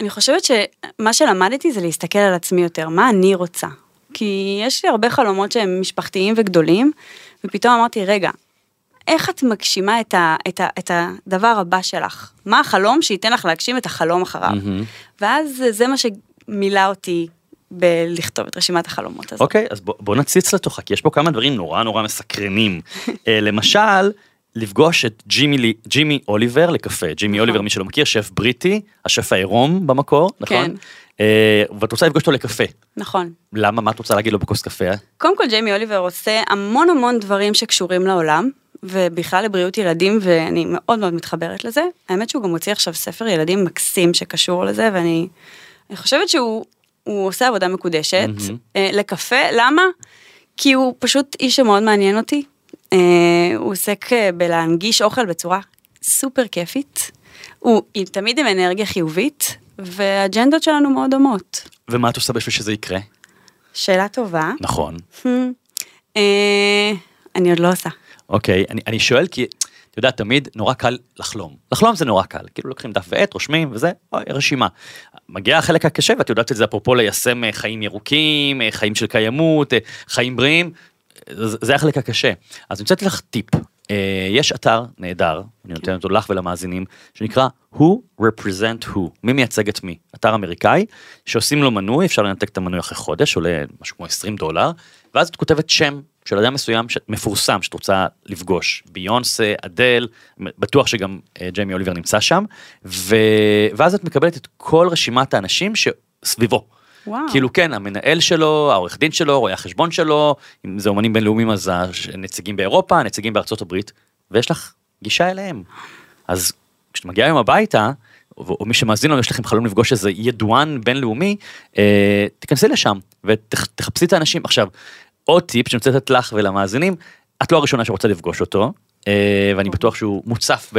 Speaker 3: אני חושבת שמה שלמדתי זה להסתכל על עצמי יותר, מה אני רוצה. כי יש לי הרבה חלומות שהם משפחתיים וגדולים, ופתאום אמרתי, רגע, איך את מגשימה את, ה, את, ה, את הדבר הבא שלך? מה החלום שייתן לך להגשים את החלום אחריו?
Speaker 2: מהמם.
Speaker 3: ואז זה מה שמילא אותי בלכתוב את רשימת החלומות הזאת.
Speaker 2: אוקיי, אז בוא, בוא נציץ לתוכה, כי יש פה כמה דברים נורא נורא מסקרנים. אה, למשל, לפגוש את ג'ימי, ג'ימי אוליבר לקפה. ג'ימי
Speaker 3: נכון.
Speaker 2: אוליבר, מי שלא מכיר, שף בריטי, השף העירום במקור, נכון?
Speaker 3: כן.
Speaker 2: אה, ואת רוצה לפגוש אותו לקפה.
Speaker 3: נכון.
Speaker 2: למה? מה את רוצה להגיד לו בכוס קפה?
Speaker 3: קודם כל ג'יימי אוליבר עושה המון המון דברים שקשורים לעולם, ובכלל לבריאות ילדים, ואני מאוד מאוד מתחברת לזה. האמת שהוא גם הוציא עכשיו ספר ילדים מקסים שקשור לזה, ואני אני חושבת שהוא הוא עושה עבודה מקודשת. אה, לקפה, למה? כי הוא פשוט איש שמאוד מעניין אותי. אה, הוא עוסק אה, בלהנגיש אוכל בצורה סופר כיפית. הוא תמיד עם אנרגיה חיובית, והאג'נדות שלנו מאוד דומות.
Speaker 2: ומה את עושה בשביל שזה יקרה?
Speaker 3: שאלה טובה.
Speaker 2: נכון.
Speaker 3: אה, אני עוד לא עושה.
Speaker 2: אוקיי, אני, אני שואל כי, אתה יודע, תמיד נורא קל לחלום. לחלום זה נורא קל, כאילו לוקחים דף ועט, רושמים וזה, אוי, רשימה. מגיע החלק הקשה, ואת יודעת את זה אפרופו ליישם חיים ירוקים, חיים של קיימות, חיים בריאים, זה החלק הקשה. אז אני רוצה לך טיפ. אה, יש אתר נהדר, אני נותן אותו לך ולמאזינים, שנקרא Who Represent Who, מי מייצג את מי, אתר אמריקאי, שעושים לו מנוי, אפשר לנתק את המנוי אחרי חודש, עולה משהו כמו 20 דולר, ואז את כותבת שם של אדם מסוים מפורסם שאת רוצה לפגוש, ביונסה, אדל, בטוח שגם אה, ג'יימי אוליבר נמצא שם, ו... ואז את מקבלת את כל רשימת האנשים שסביבו.
Speaker 3: וואו.
Speaker 2: כאילו כן, המנהל שלו, העורך דין שלו, רואה החשבון שלו, אם זה אומנים בינלאומיים אז הנציגים באירופה, הנציגים בארצות הברית, ויש לך גישה אליהם. אז כשאת מגיעה היום הביתה, או, מי שמאזין לנו, יש לכם חלום לפגוש איזה ידוען בינלאומי, אה, תיכנסי לשם ותחפשי את האנשים. עכשיו, עוד טיפ שאני רוצה לתת לך ולמאזינים, את לא הראשונה שרוצה לפגוש אותו, ואני בטוח שהוא מוצף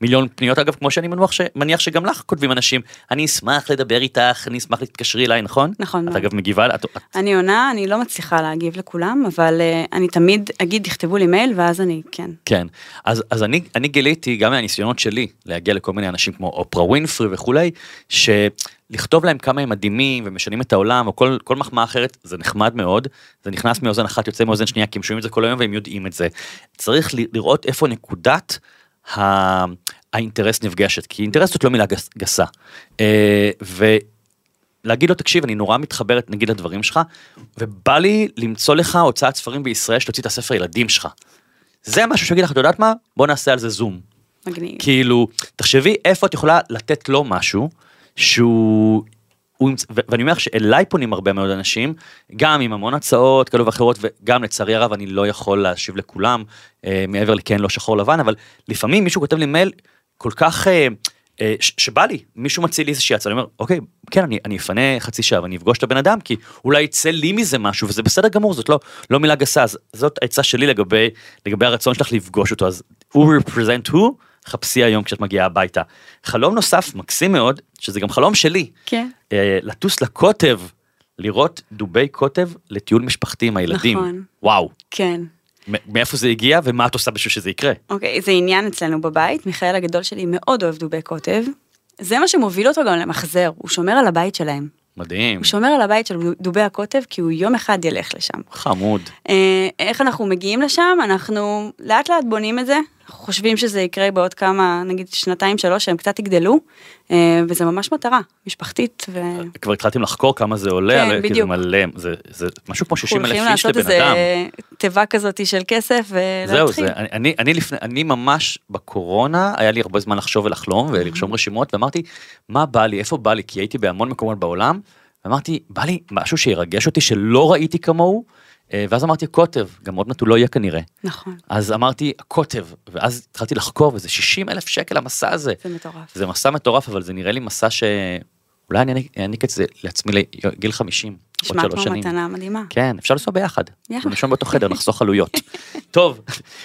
Speaker 2: במיליון פניות, אגב, כמו שאני מניח, ש... מניח שגם לך כותבים אנשים, אני אשמח לדבר איתך, אני אשמח להתקשרי אליי, נכון?
Speaker 3: נכון
Speaker 2: את. אגב מגיבה, את,
Speaker 3: אני עונה, אני לא מצליחה להגיב לכולם, אבל uh, אני תמיד אגיד, תכתבו לי מייל, ואז אני, כן.
Speaker 2: כן, אז, אז אני, אני גיליתי גם מהניסיונות שלי להגיע לכל מיני אנשים כמו אופרה ווינפרי וכולי, שלכתוב להם כמה הם מדהימים ומשנים את העולם או כל, כל מחמאה אחרת זה נחמד מאוד, זה נכנס מאוזן אחת יוצא מאוזן שנייה כי הם שומעים את זה כל היום והם יודעים את זה. צריך לראות איפה נקודת ה... האינטרס נפגשת, כי אינטרס זאת לא מילה גס, גסה. אה, ו... להגיד לו תקשיב אני נורא מתחברת נגיד לדברים שלך ובא לי למצוא לך הוצאת ספרים בישראל שתוציא את הספר ילדים שלך. זה משהו שיגיד לך את יודעת מה בוא נעשה על זה זום
Speaker 3: מגניב.
Speaker 2: כאילו תחשבי איפה את יכולה לתת לו משהו שהוא. הוא ואני אומר לך שאליי פונים הרבה מאוד אנשים גם עם המון הצעות כאלו ואחרות וגם לצערי הרב אני לא יכול להשיב לכולם אה, מעבר לכן לא שחור לבן אבל לפעמים מישהו כותב לי מייל כל כך אה, אה, שבא לי מישהו מציע לי איזושהי הצעה אני אומר אוקיי כן אני, אני אפנה חצי שעה ואני אפגוש את הבן אדם כי אולי יצא לי מזה משהו וזה בסדר גמור זאת לא לא מילה גסה אז זאת העצה שלי לגבי לגבי הרצון שלך לפגוש אותו אז הוא represent הוא חפשי היום כשאת מגיעה הביתה. חלום נוסף מקסים מאוד שזה גם חלום שלי
Speaker 3: כן.
Speaker 2: אה, לטוס לקוטב לראות דובי קוטב לטיול משפחתי עם הילדים
Speaker 3: נכון.
Speaker 2: וואו
Speaker 3: כן.
Speaker 2: מאיפה זה הגיע ומה את עושה בשביל שזה יקרה.
Speaker 3: אוקיי, זה עניין אצלנו בבית, מיכאל הגדול שלי מאוד אוהב דובי קוטב. זה מה שמוביל אותו גם למחזר, הוא שומר על הבית שלהם.
Speaker 2: מדהים
Speaker 3: הוא שומר על הבית של דובי הקוטב כי הוא יום אחד ילך לשם.
Speaker 2: חמוד
Speaker 3: אה, איך אנחנו מגיעים לשם? אנחנו לאט לאט בונים את זה, חושבים שזה יקרה בעוד כמה, נגיד שנתיים שלוש, שהם קצת יגדלו, אה, וזה ממש מטרה, משפחתית, ו...
Speaker 2: כבר התחלתם לחקור כמה זה עולה
Speaker 3: כן,
Speaker 2: עלה, כי זה
Speaker 3: בדיוק.
Speaker 2: מלא זה, זה משהו כמו 60
Speaker 3: הולכים
Speaker 2: אלף איש
Speaker 3: לעשות
Speaker 2: לבן
Speaker 3: איזה
Speaker 2: אדם.
Speaker 3: תיבה כזאת של כסף ולהתחיל.
Speaker 2: זהו זה אני, אני אני לפני אני ממש בקורונה היה לי הרבה זמן לחשוב ולחלום ולרשום רשימות ואמרתי מה בא לי איפה בא לי כי הייתי בהמון מקומות בעולם. ואמרתי בא לי משהו שירגש אותי שלא ראיתי כמוהו. אה, ואז אמרתי קוטב גם עוד מעט הוא לא יהיה כנראה.
Speaker 3: נכון,
Speaker 2: אז אמרתי קוטב ואז התחלתי לחקור וזה 60 אלף שקל המסע הזה.
Speaker 3: זה מטורף.
Speaker 2: זה מסע מטורף אבל זה נראה לי מסע שאולי אני אעניק- את זה לעצמי לגיל 50. עוד
Speaker 3: נשמע
Speaker 2: שלוש
Speaker 3: כמו
Speaker 2: שנים.
Speaker 3: מתנה מדהימה.
Speaker 2: כן, אפשר לנסוע ביחד.
Speaker 3: יאללה.
Speaker 2: לישון באותו חדר, נחסוך עלויות. טוב,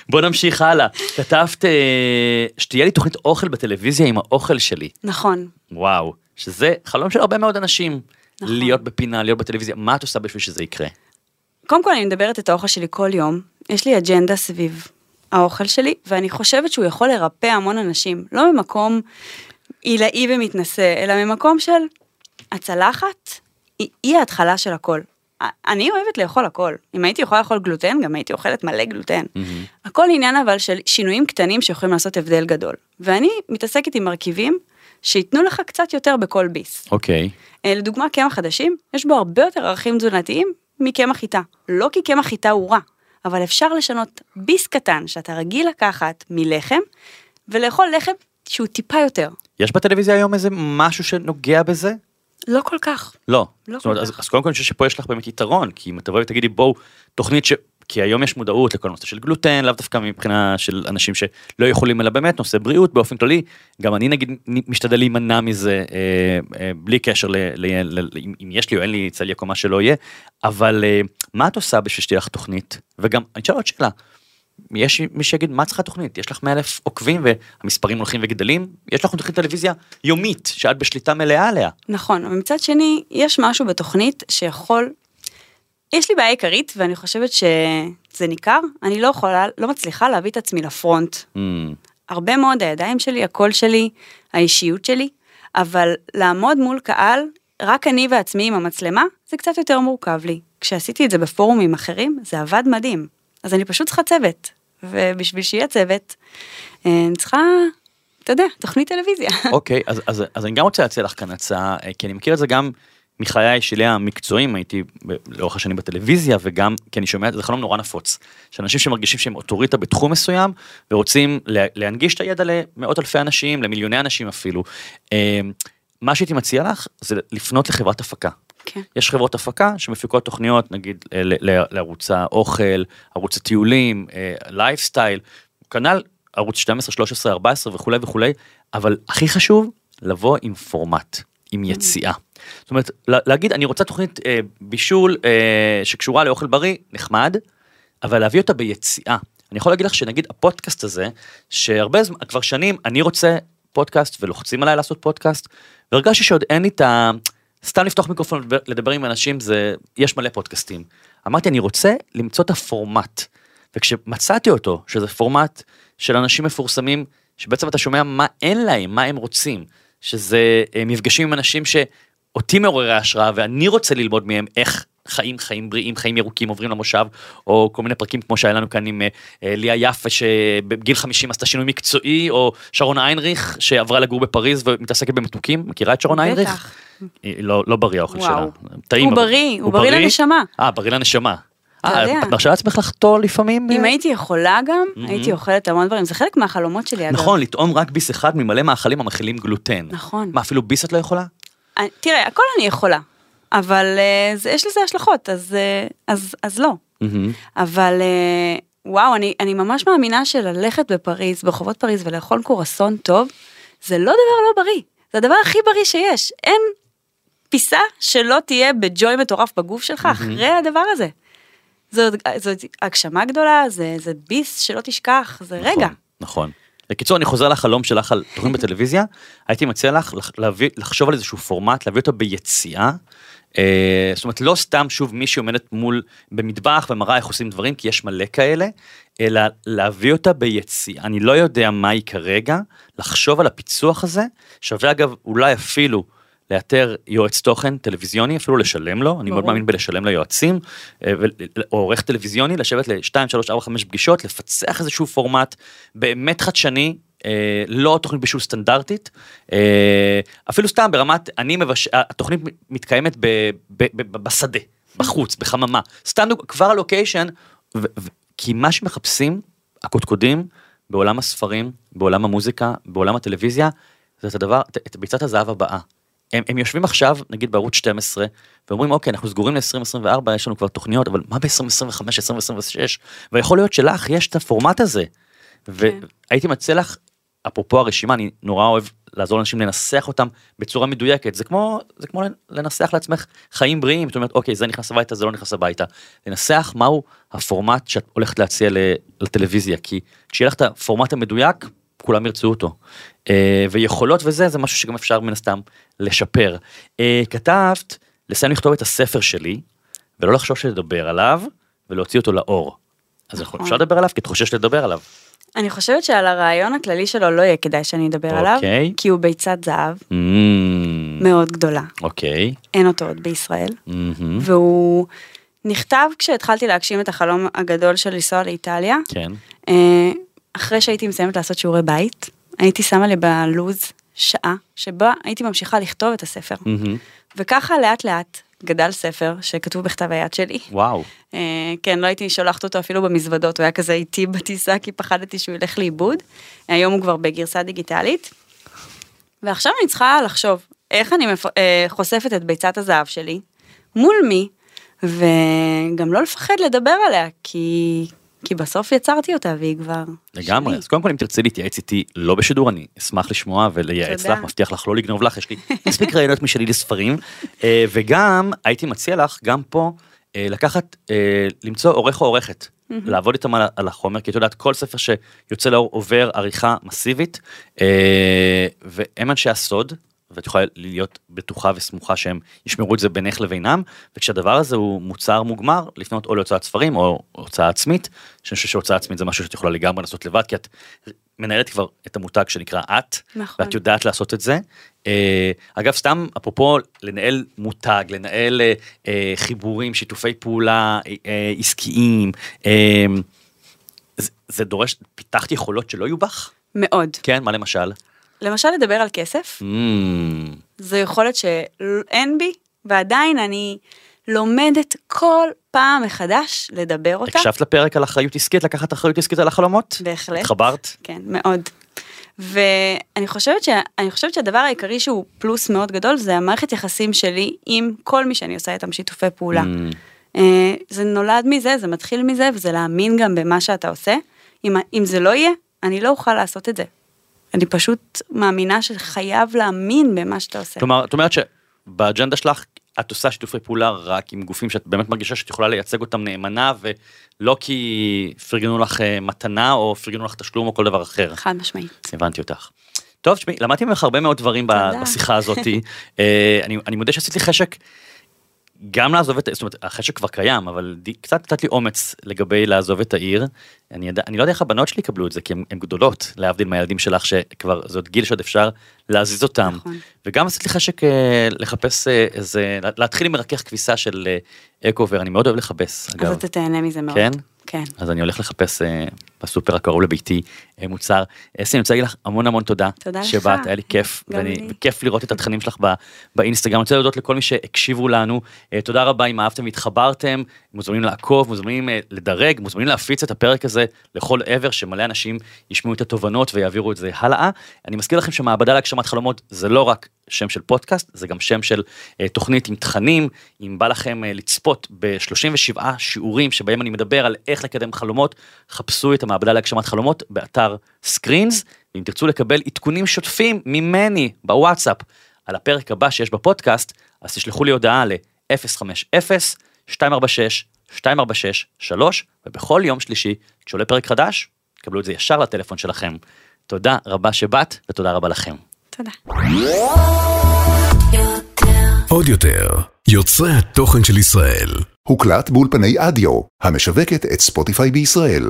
Speaker 2: בוא נמשיך הלאה. כתבת אה, שתהיה לי תוכנית אוכל בטלוויזיה עם האוכל שלי.
Speaker 3: נכון,
Speaker 2: וואו, שזה חלום של הרבה מאוד אנשים.
Speaker 3: נכון.
Speaker 2: להיות בפינה, להיות בטלוויזיה, מה את עושה בשביל שזה יקרה?
Speaker 3: קודם כל אני מדברת את האוכל שלי כל יום, יש לי אג'נדה סביב האוכל שלי, ואני חושבת שהוא יכול לרפא המון אנשים, לא ממקום עילאי ומתנשא, אלא ממקום של הצלחת היא, היא ההתחלה של הכל. אני אוהבת לאכול הכל, אם הייתי יכולה לאכול גלוטן, גם הייתי אוכלת מלא גלוטן. הכל עניין אבל של שינויים קטנים שיכולים לעשות הבדל גדול. ואני מתעסקת עם מרכיבים שייתנו לך קצת יותר בכל ביס.
Speaker 2: אוקיי.
Speaker 3: אה, לדוגמה קמח חדשים, יש בו הרבה יותר ערכים תזונתיים מקמח חיטה. לא כי קמח חיטה הוא רע, אבל אפשר לשנות ביס קטן שאתה רגיל לקחת מלחם, ולאכול לחם שהוא טיפה יותר.
Speaker 2: יש בטלוויזיה היום איזה משהו שנוגע בזה?
Speaker 3: לא כל כך.
Speaker 2: לא.
Speaker 3: לא
Speaker 2: זאת אומרת, אז. אז קודם כל אני חושב שפה יש לך באמת יתרון, כי אם תבואי ותגידי בואו, תוכנית ש... כי היום יש מודעות לכל נושא של גלוטן, לאו דווקא מבחינה של אנשים שלא יכולים, אלא באמת נושא בריאות באופן כללי. גם אני נגיד משתדל להימנע מזה אה, אה, בלי קשר ל, ל, ל, ל, אם, יש לי או אין לי צליאק או מה שלא יהיה, אבל אה, מה את עושה בשביל שתהיה לך תוכנית? וגם, אני אשאל עוד שאלה, יש מי שיגיד מה צריכה תוכנית יש לך 100 אלף עוקבים והמספרים הולכים וגדלים יש לך תוכנית טלוויזיה יומית שאת בשליטה מלאה עליה.
Speaker 3: נכון, אבל מצד שני, יש משהו בתוכנית שיכול... יש לי בעיה עיקרית, ואני חושבת שזה ניכר, אני לא יכולה, לא מצליחה להביא את עצמי לפרונט.
Speaker 2: Mm,
Speaker 3: הרבה מאוד הידיים שלי, הקול שלי, האישיות שלי, אבל לעמוד מול קהל, רק אני ועצמי עם המצלמה, זה קצת יותר מורכב לי. כשעשיתי את זה בפורומים אחרים, זה עבד מדהים. אז אני פשוט צריכה צוות, ובשביל שיהיה צוות, אה, אני צריכה, אתה יודע, תוכנית טלוויזיה.
Speaker 2: אוקיי, אז, אז, אז אני גם רוצה להציע לך כאן הצעה, אה, כי אני מכיר את זה גם מחיי שלי המקצועיים, הייתי לאורך השנים בטלוויזיה, וגם, כי אני שומע, זה חלום נורא נפוץ, שאנשים שמרגישים שהם אוטוריטה בתחום מסוים, ורוצים לה, להנגיש את הידע למאות אלפי אנשים, למיליוני אנשים אפילו. אה, מה שהייתי מציע לך, זה לפנות לחברת הפקה.
Speaker 3: כן.
Speaker 2: יש חברות הפקה שמפיקות תוכניות, נגיד ל- לערוץ האוכל, ערוץ הטיולים, לייפסטייל, כנ"ל ערוץ 12, 13, 14 וכולי וכולי, אבל הכי חשוב, לבוא עם פורמט, עם יציאה. זאת אומרת, לה- להגיד, אני רוצה תוכנית אה, בישול אה, שקשורה לאוכל בריא, נחמד, אבל להביא אותה ביציאה. אני יכול להגיד לך שנגיד הפודקאסט הזה, שהרבה זמן, כבר שנים, אני רוצה פודקאסט ולוחצים עליי לעשות פודקאסט, והרגשתי שעוד אין לי את ה... סתם לפתוח מיקרופון ולדבר- לדבר עם אנשים זה, יש מלא פודקאסטים. אמרתי, אני רוצה למצוא את הפורמט. וכשמצאתי אותו, שזה פורמט של אנשים מפורסמים, שבעצם אתה שומע מה אין להם, מה הם רוצים, שזה אה, מפגשים עם אנשים שאותי מעוררי השראה ואני רוצה ללמוד מהם איך חיים חיים בריאים חיים ירוקים עוברים למושב או כל מיני פרקים כמו שהיה לנו כאן עם אה, אה, ליה יפה שבגיל 50 עשתה שינוי מקצועי או שרון איינריך שעברה לגור בפריז ומתעסקת במתוקים מכירה את שרון איינריך?
Speaker 3: בטח.
Speaker 2: היא לא, לא בריא האוכל. שלה. טעים.
Speaker 3: הוא בריא, הוא בריא לנשמה.
Speaker 2: אה, בריא לנשמה. אה. את מרשה לעצמך לחטוא לפעמים?
Speaker 3: אם
Speaker 2: אה?
Speaker 3: הייתי יכולה גם,
Speaker 2: מהמם.
Speaker 3: הייתי אוכלת המון דברים, זה חלק מהחלומות שלי אגב.
Speaker 2: נכון, לטעום רק ביס אחד ממלא מאכלים המכילים גלוטן.
Speaker 3: נכון.
Speaker 2: מה, אפילו ביס את לא יכולה?
Speaker 3: תראה, הכל אני יכולה, אבל אה, זה- יש לזה השלכות, אז, אה, אז, אז לא.
Speaker 2: מהמם.
Speaker 3: אבל אה, וואו, אני, אני ממש מאמינה שללכת בפריז, ברחובות פריז ולאכול קורסון טוב, זה לא דבר לא בריא, זה הדבר הכי בריא שיש. אין פיסה שלא תהיה בג'וי מטורף בגוף שלך אחרי הדבר הזה. זאת, זאת הגשמה גדולה, זה, זה ביס שלא תשכח, זה רגע.
Speaker 2: נכון, נכון. בקיצור, אני חוזר לחלום שלך על תוכנית בטלוויזיה, הייתי מציע לך להביא, לחשוב על איזשהו פורמט, להביא אותו ביציאה. אה, זאת אומרת, לא סתם שוב מישהי עומדת מול, במטבח ומראה איך עושים דברים, כי יש מלא כאלה, אלא להביא אותה ביציאה. אני לא יודע מה היא כרגע, לחשוב על הפיצוח הזה, שווה אגב אולי אפילו לאתר יועץ תוכן טלוויזיוני, אפילו לשלם לו, אני מאוד. מאמין בלשלם ליועצים, אה, או עורך טלוויזיוני, לשבת ל-2, 3, 4, 5 פגישות, לפצח איזשהו פורמט באמת חדשני, אה, לא תוכנית בישול סטנדרטית, אה, אפילו סתם ברמת, אני מבש... התוכנית מתקיימת ב, ב, ב, בשדה, בחוץ, בחממה, סתם כבר הלוקיישן, ו- ו- כי מה שמחפשים הקודקודים בעולם הספרים, בעולם המוזיקה, בעולם הטלוויזיה, זה את הדבר, את ביצת הזהב הבאה. הם, הם יושבים עכשיו, נגיד בערוץ 12, ואומרים, אוקיי, אנחנו סגורים ל-2024, יש לנו כבר תוכניות, אבל מה ב-2025, 2026? ויכול להיות שלך יש את הפורמט הזה. והייתי מציע לך, אפרופו הרשימה, אני נורא אוהב לעזור לאנשים לנסח אותם בצורה מדויקת. זה כמו, זה כמו לנסח לעצמך חיים בריאים, זאת אומרת, אוקיי, זה נכנס הביתה, זה לא נכנס הביתה. לנסח מהו הפורמט שאת הולכת להציע לטלוויזיה, כי כשיהיה לך את הפורמט המדויק, כולם ירצו אותו. אה, ויכולות וזה, זה משהו שגם אפשר מן הסתם לשפר. אה, כתבת, לסיים לכתוב את הספר שלי, ולא לחשוב שלדבר עליו, ולהוציא אותו לאור. אז
Speaker 3: נכון.
Speaker 2: אפשר לדבר עליו, כי את חוששת לדבר עליו.
Speaker 3: אני חושבת שעל הרעיון הכללי שלו לא יהיה כדאי שאני אדבר עליו,
Speaker 2: אוקיי.
Speaker 3: כי הוא ביצת זהב
Speaker 2: Mm,
Speaker 3: מאוד גדולה,
Speaker 2: אוקיי.
Speaker 3: אין אותו עוד בישראל,
Speaker 2: מהמם.
Speaker 3: והוא נכתב כשהתחלתי להגשים את החלום הגדול של לנסוע לאיטליה,
Speaker 2: כן.
Speaker 3: אה, אחרי שהייתי מסיימת לעשות שיעורי בית, הייתי שמה לי בלוז שעה שבה הייתי ממשיכה לכתוב את הספר.
Speaker 2: מהמם.
Speaker 3: וככה לאט לאט גדל ספר שכתוב בכתב היד שלי.
Speaker 2: וואו.
Speaker 3: אה, כן, לא הייתי שולחת אותו אפילו במזוודות, הוא היה כזה איטי בטיסה כי פחדתי שהוא ילך לאיבוד. היום הוא כבר בגרסה דיגיטלית. ועכשיו אני צריכה לחשוב איך אני מפ... אה, חושפת את ביצת הזהב שלי, מול מי, וגם לא לפחד לדבר עליה, כי, כי בסוף יצרתי אותה והיא כבר
Speaker 2: לגמרי.
Speaker 3: שלי.
Speaker 2: אז קודם כל אם תרצי להתייעץ איתי לא בשידור, אני אשמח לשמוע ולייעץ. לך, מבטיח לך לא לגנוב לך, יש לי מספיק רעיונות משלי לספרים. אה, וגם הייתי מציע לך, גם פה, אה, לקחת, אה, למצוא עורך או עורכת. לעבוד איתם על על החומר, כי את יודעת, כל ספר שיוצא לאור עובר עריכה מסיבית, אה, והם אנשי הסוד, ואת יכולה להיות בטוחה וסמוכה שהם ישמרו את זה בינך לבינם, וכשהדבר הזה הוא מוצר מוגמר, לפנות או להוצאת ספרים או הוצאה עצמית, שאני חושב שהוצאה עצמית זה משהו שאת יכולה לגמרי לעשות לבד, כי את מנהלת כבר את המותג שנקרא את,
Speaker 3: נכון.
Speaker 2: ואת יודעת לעשות את זה. אה, אגב, סתם אפרופו לנהל מותג, לנהל אה, אה, חיבורים, שיתופי פעולה אה, אה, עסקיים, אה, זה, זה דורש, פיתחת יכולות שלא יהיו בך?
Speaker 3: מאוד.
Speaker 2: כן, מה למשל?
Speaker 3: למשל לדבר על כסף,
Speaker 2: Mm,
Speaker 3: זו יכולת שאין בי, ועדיין אני לומדת כל פעם מחדש לדבר אותה.
Speaker 2: הקשבת לפרק על אחריות עסקית, לקחת אחריות עסקית על החלומות?
Speaker 3: בהחלט.
Speaker 2: התחברת?
Speaker 3: כן, מאוד. ואני חושבת, ש... חושבת שהדבר העיקרי שהוא פלוס מאוד גדול זה המערכת יחסים שלי עם כל מי שאני עושה איתם שיתופי פעולה.
Speaker 2: Mm,
Speaker 3: אה, זה נולד מזה, זה מתחיל מזה, וזה להאמין גם במה שאתה עושה. אם, אם זה לא יהיה, אני לא אוכל לעשות את זה. אני פשוט מאמינה שחייב להאמין במה שאתה עושה.
Speaker 2: כלומר, את אומרת שבאג'נדה שלך את עושה שיתופי פעולה רק עם גופים שאת באמת מרגישה שאת יכולה לייצג אותם נאמנה, ולא כי פרגנו לך אה, מתנה או פרגנו לך תשלום או כל דבר אחר.
Speaker 3: חד משמעית.
Speaker 2: הבנתי אותך. טוב, תשמעי, למדתי ממך הרבה מאוד דברים
Speaker 3: תודה.
Speaker 2: בשיחה הזאתי. אה, אני, אני מודה שעשית לי חשק גם לעזוב את, זאת אומרת, החשק כבר קיים, אבל די, קצת נתת לי אומץ לגבי לעזוב את העיר. אני, ידע, אני לא יודע איך הבנות שלי יקבלו את זה, כי הן גדולות, להבדיל מהילדים שלך, שכבר זה עוד גיל שעוד אפשר להזיז אותם.
Speaker 3: נכון.
Speaker 2: וגם עשית לי חשק אה, לחפש אה, איזה, להתחיל עם מרכך כביסה של אה, אקובר, אני מאוד אוהב לכבס, אגב.
Speaker 3: אז אתה תהנה מזה מאוד.
Speaker 2: כן?
Speaker 3: כן.
Speaker 2: אז אני הולך לחפש אה, בסופר הקרוב לביתי אה, מוצר. אסי, אני רוצה להגיד לך המון המון תודה.
Speaker 3: תודה לך.
Speaker 2: שבאת, היה לי כיף. ואני. וכיף לראות את התכנים שלך ב, באינסטגרם. אני רוצה להודות לכל מי שהקשיבו לנו. אה, תודה רבה אם אהבתם והתחברתם. מוזמנים לעקוב, מוזמנים אה, לדרג, מוזמנים להפיץ את הפרק הזה לכל עבר, שמלא אנשים ישמעו את התובנות ויעבירו את זה הלאה. אני מזכיר לכם שמעבדה להגשמת חלומות זה לא רק שם של פודקאסט, זה גם שם של אה, תוכנית עם תכנים. אם בא לכם אה, לצפות ב-37 שיעורים שבהם אני מדבר על איך לקדם חלומות, חפשו את המעבדה להגשמת חלומות באתר סקרינס. ואם תרצו לקבל עדכונים שוטפים ממני בוואטסאפ על הפרק הבא שיש בפודקאסט, אז תשלחו לי הודעה ל-050-246-246-3, ובכל יום שלישי, כשעולה פרק חדש, תקבלו את זה ישר לטלפון שלכם. תודה רבה שבאת, ותודה רבה לכם.
Speaker 3: תודה.
Speaker 1: עוד יותר, יוצרי התוכן של ישראל.
Speaker 4: הוקלט באולפני אדיו, המשווקת את ספוטיפיי בישראל.